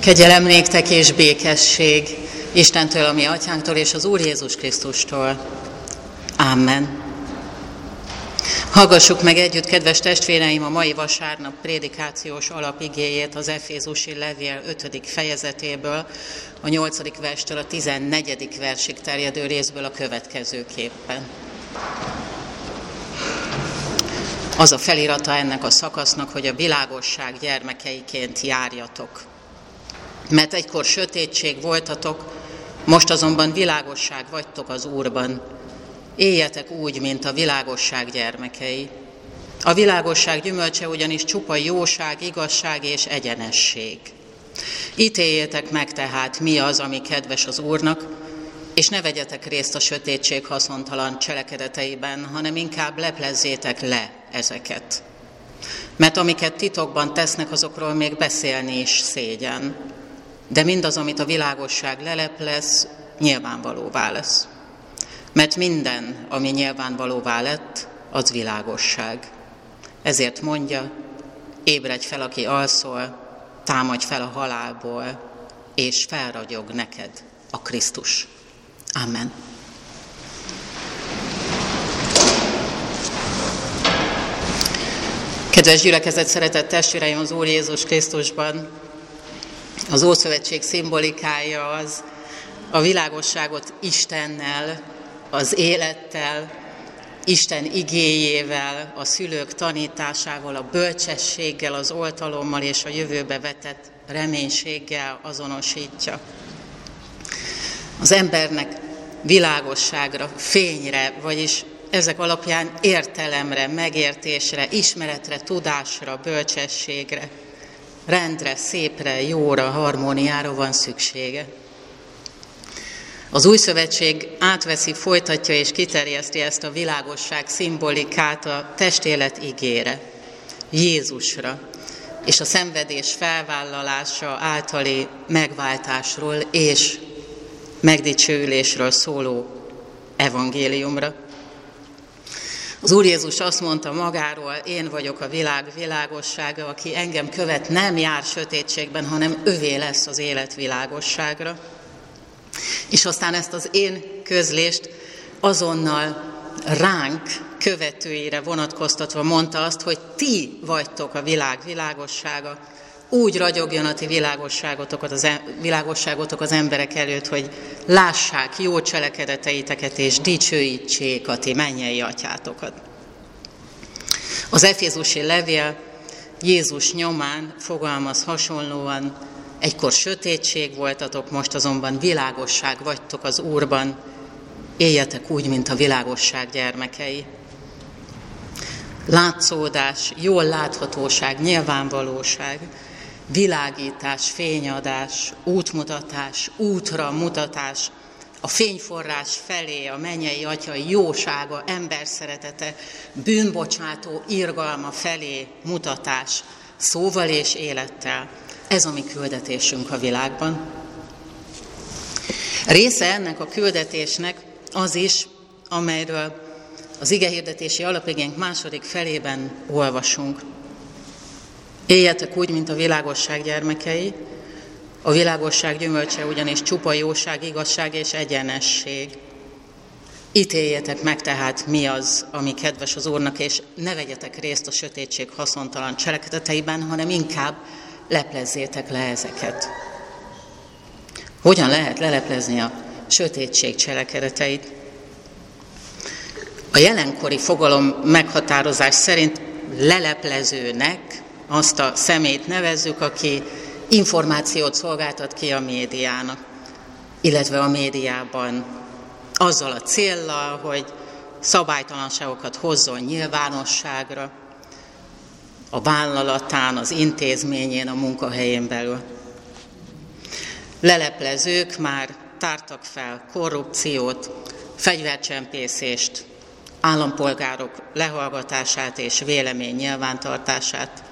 Kegyelem néktek és békesség Istentől, a mi atyánktól és az Úr Jézus Krisztustól. Amen. Hallgassuk meg együtt, kedves testvéreim, a mai vasárnap prédikációs alapigéjét az Efézusi levél 5. fejezetéből, a 8. verstől a 14. versig terjedő részből a következőképpen. Az a felirata ennek a szakasznak, hogy a világosság gyermekeiként járjatok. Mert egykor sötétség voltatok, most azonban világosság vagytok az Úrban. Éljetek úgy, mint a világosság gyermekei. A világosság gyümölcse ugyanis csupa jóság, igazság és egyenesség. Ítéljétek meg tehát, mi az, ami kedves az Úrnak, és ne vegyetek részt a sötétség haszontalan cselekedeteiben, hanem inkább leplezzétek le ezeket. Mert amiket titokban tesznek, azokról még beszélni is szégyen. De mindaz, amit a világosság leleplez, nyilvánvalóvá lesz. Mert minden, ami nyilvánvalóvá lett, az világosság. Ezért mondja, ébredj fel, aki alszol, támadj fel a halálból, és felragyog neked a Krisztus. Amen. Kedves gyülekezet, szeretett testvéreim az Úr Jézus Krisztusban, az Ószövetség szimbolikája az a világosságot Istennel, az élettel, Isten igéjével, a szülők tanításával, a bölcsességgel, az oltalommal és a jövőbe vetett reménységgel azonosítja. Az embernek világosságra, fényre, vagyis ezek alapján értelemre, megértésre, ismeretre, tudásra, bölcsességre, rendre, szépre, jóra, harmóniára van szüksége. Az új szövetség átveszi, folytatja és kiterjeszti ezt a világosság szimbolikát a testélet ígére, Jézusra, és a szenvedés felvállalása általi megváltásról és megdicsőülésről szóló evangéliumra. Az Úr Jézus azt mondta magáról, én vagyok a világ világossága, aki engem követ, nem jár sötétségben, hanem övé lesz az élet világosságra. És aztán ezt az én közlést azonnal ránk követőire vonatkoztatva mondta azt, hogy ti vagytok a világ világossága, úgy ragyogjon a ti világosságotokat az, világosságotok az emberek előtt, hogy lássák jó cselekedeteiteket, és dicsőítsék a ti mennyei atyátokat. Az Efézusi levél Jézus nyomán fogalmaz hasonlóan, egykor sötétség voltatok, most azonban világosság vagytok az Úrban, éljetek úgy, mint a világosság gyermekei. Látszódás, jól láthatóság, nyilvánvalóság, világítás, fényadás, útmutatás, útra mutatás, a fényforrás felé, a mennyei atya jósága, ember szeretete, bűnbocsátó irgalma felé mutatás, szóval és élettel. Ez a mi küldetésünk a világban. Része ennek a küldetésnek az is, amelyről az igehirdetési alapigénk második felében olvasunk. Éljetek úgy, mint a világosság gyermekei, a világosság gyümölcse ugyanis csupa jóság, igazság és egyenesség. Ítéljetek meg tehát, mi az, ami kedves az Úrnak, és ne vegyetek részt a sötétség haszontalan cselekedeteiben, hanem inkább leplezzétek le ezeket. Hogyan lehet leleplezni a sötétség cselekedeteit? A jelenkori fogalom meghatározás szerint leleplezőnek azt a szemét nevezzük, aki információt szolgáltat ki a médiának, illetve a médiában azzal a céllal, hogy szabálytalanságokat hozzon nyilvánosságra, a vállalatán, az intézményén, a munkahelyén belül. Leleplezők már tártak fel korrupciót, fegyvercsempészést, állampolgárok lehallgatását és vélemény nyilvántartását,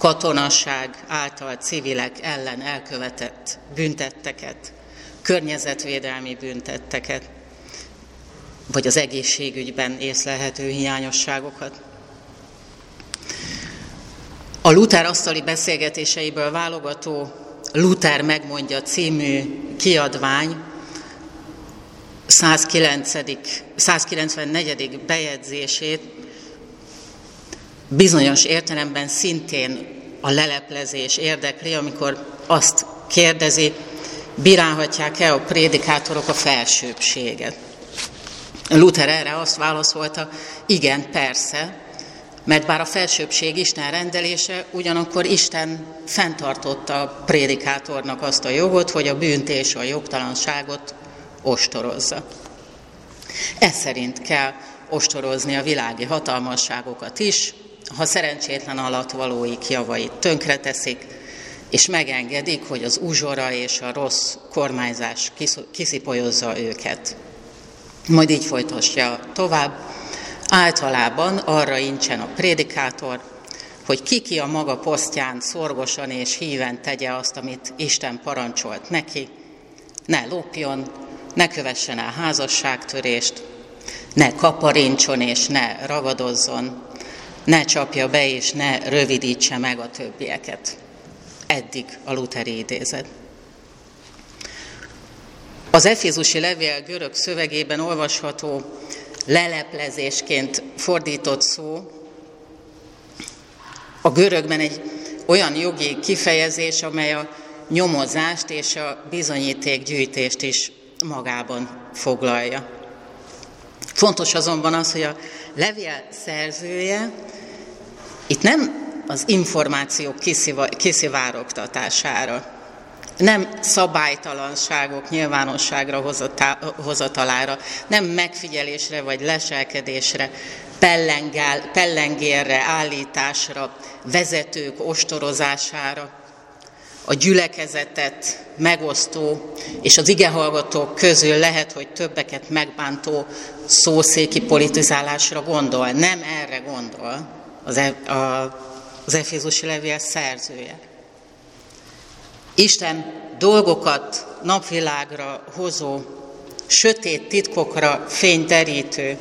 katonasság által civilek ellen elkövetett büntetteket, környezetvédelmi büntetteket, vagy az egészségügyben észlelhető hiányosságokat. A Luther asztali beszélgetéseiből válogató Luther megmondja című kiadvány 109. 194. bejegyzését bizonyos értelemben szintén a leleplezés érdekli, amikor azt kérdezi, bírálhatják-e a prédikátorok a felsőbséget. Luther erre azt válaszolta, igen, persze, mert bár a felsőbség Isten rendelése, ugyanakkor Isten fenntartotta a prédikátornak azt a jogot, hogy a bűnt és a jogtalanságot ostorozza. Ez szerint kell ostorozni a világi hatalmasságokat is, ha szerencsétlen alatvalóik javait tönkreteszik, és megengedik, hogy az uzsora és a rossz kormányzás kiszipolyozza őket. Majd így folytatja tovább. Általában arra incsen a prédikátor, hogy ki-ki a maga posztján szorgosan és híven tegye azt, amit Isten parancsolt neki, ne lopjon, ne kövessen el házasságtörést, ne kaparincson és ne ragadozzon, ne csapja be és ne rövidítse meg a többieket. Eddig a Luteri idézet. Az Efézusi levél görög szövegében olvasható leleplezésként fordított szó a görögben egy olyan jogi kifejezés, amely a nyomozást és a bizonyítékgyűjtést is magában foglalja. Fontos azonban az, hogy a levél szerzője itt nem az információk kiszivárogtatására, nem szabálytalanságok nyilvánosságra hozatalára, nem megfigyelésre vagy leselkedésre, pellengál, pellengérre, állításra, vezetők ostorozására, a gyülekezetet megosztó és az igehallgatók közül lehet, hogy többeket megbántó szószéki politizálásra gondol. Nem erre gondol az, e, a, az Efézusi levél szerzője. Isten dolgokat napvilágra hozó, sötét titkokra fényderítő,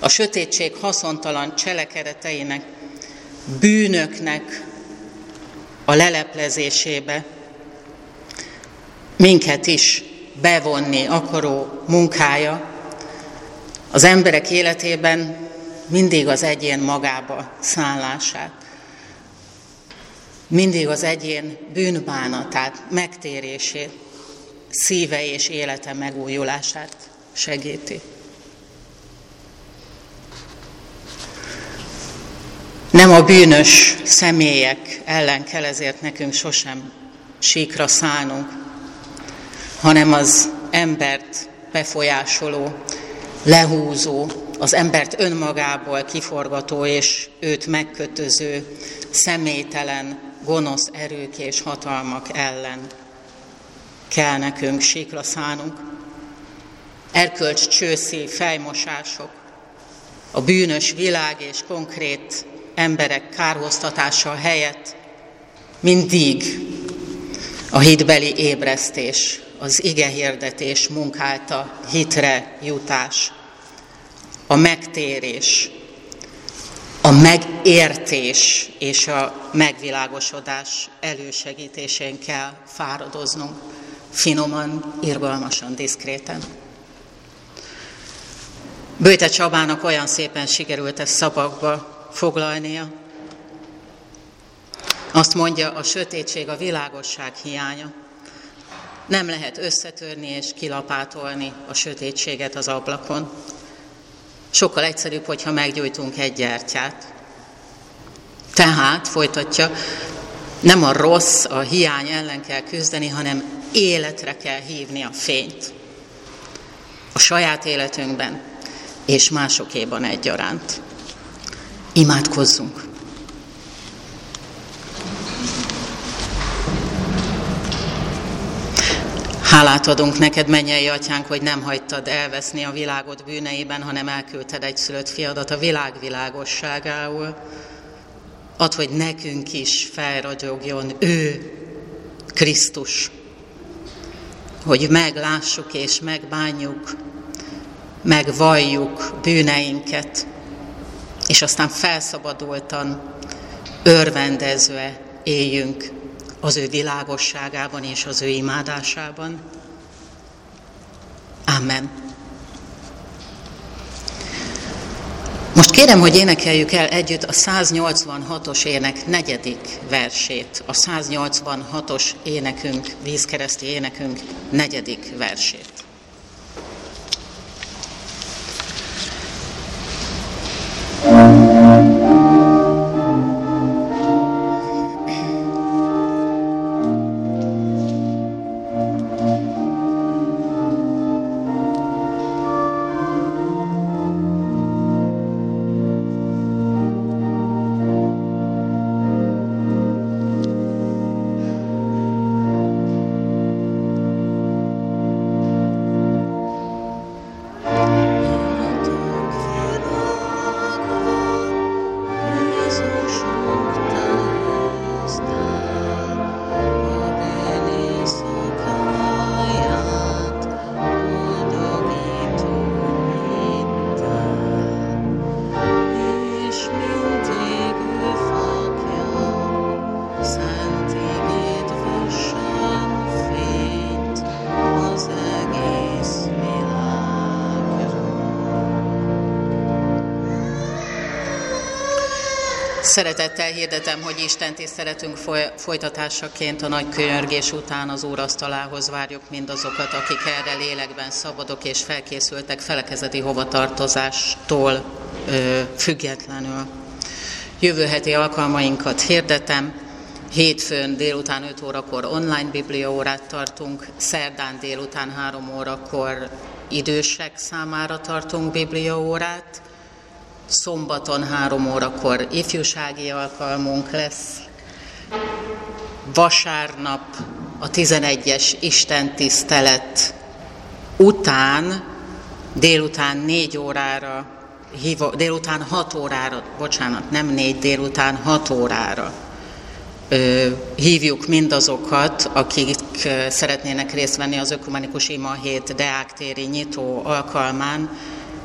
a sötétség haszontalan cselekedeteinek, bűnöknek a leleplezésébe minket is bevonni akaró munkája az emberek életében mindig az egyén magába szállását mindig az egyén bűnbánatát, megtérését, szíve és élete megújulását segíti. Nem a bűnös személyek ellen kell ezért nekünk sosem síkra szállnunk, hanem az embert befolyásoló, lehúzó, az embert önmagából kiforgató és őt megkötöző, személytelen, gonosz erők és hatalmak ellen kell nekünk síkra szánunk. Erkölcs csőszi fejmosások, a bűnös világ és konkrét emberek kárhoztatása helyett mindig a hitbeli ébresztés, az igehirdetés munkálta hitre jutás, a megtérés, a megértés és a megvilágosodás elősegítésén kell fáradoznunk, finoman, irgalmasan, diszkréten. Bőte Csabának olyan szépen sikerült ezt szabakba foglalnia. Azt mondja, a sötétség a világosság hiánya. Nem lehet összetörni és kilapátolni a sötétséget az ablakon. Sokkal egyszerűbb, hogyha meggyújtunk egy gyertyát. Tehát, folytatja, nem a rossz, a hiány ellen kell küzdeni, hanem életre kell hívni a fényt. A saját életünkben és másokéban egyaránt. Imádkozzunk! Hálát adunk neked, mennyei atyánk, hogy nem hagytad elveszni a világot bűneiben, hanem elküldted egy szülött fiadat a világ világosságául. Ad, hogy nekünk is felragyogjon ő, Krisztus, hogy meglássuk és megbánjuk, megvalljuk bűneinket, és aztán felszabadultan, örvendezve éljünk az ő világosságában és az ő imádásában. Amen. Most kérem, hogy énekeljük el együtt a 186-os ének negyedik versét, a 186-os énekünk, vízkereszti énekünk negyedik versét. Szeretettel hirdetem, hogy Isten tiszteletünk folytatásaként a nagy könyörgés után az Úr asztalához várjuk mindazokat, akik erre lélekben szabadok és felkészültek felekezeti hovatartozástól ö, függetlenül. Jövő heti alkalmainkat hirdetem. Hétfőn délután 5 órakor online bibliaórát tartunk, szerdán délután 3 órakor idősek számára tartunk bibliaórát, Szombaton három órakor ifjúsági alkalmunk lesz. Vasárnap a 11-es Isten tisztelet után, délután négy órára, délután hat órára, bocsánat, nem négy, délután hat órára hívjuk mindazokat, akik szeretnének részt venni az Ökumenikus Ima Hét Deák téri nyitó alkalmán,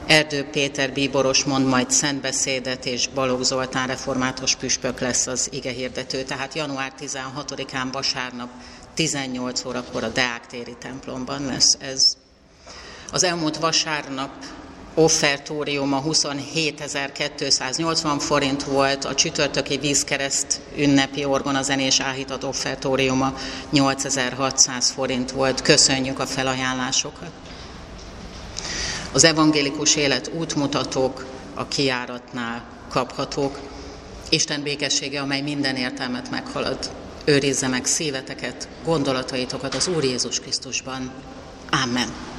Erdő Péter bíboros mond majd szentbeszédet, és Balogh Zoltán református püspök lesz az ige hirdető. Tehát január 16-án vasárnap 18 órakor a Deák téri templomban lesz ez. Az elmúlt vasárnap offertóriuma 27.280 forint volt, a csütörtöki vízkereszt ünnepi orgonazenés áhított offertóriuma 8600 forint volt. Köszönjük a felajánlásokat! Az evangélikus élet útmutatók a kiáratnál kaphatók. Isten békessége, amely minden értelmet meghalad, őrizze meg szíveteket, gondolataitokat az Úr Jézus Krisztusban. Amen.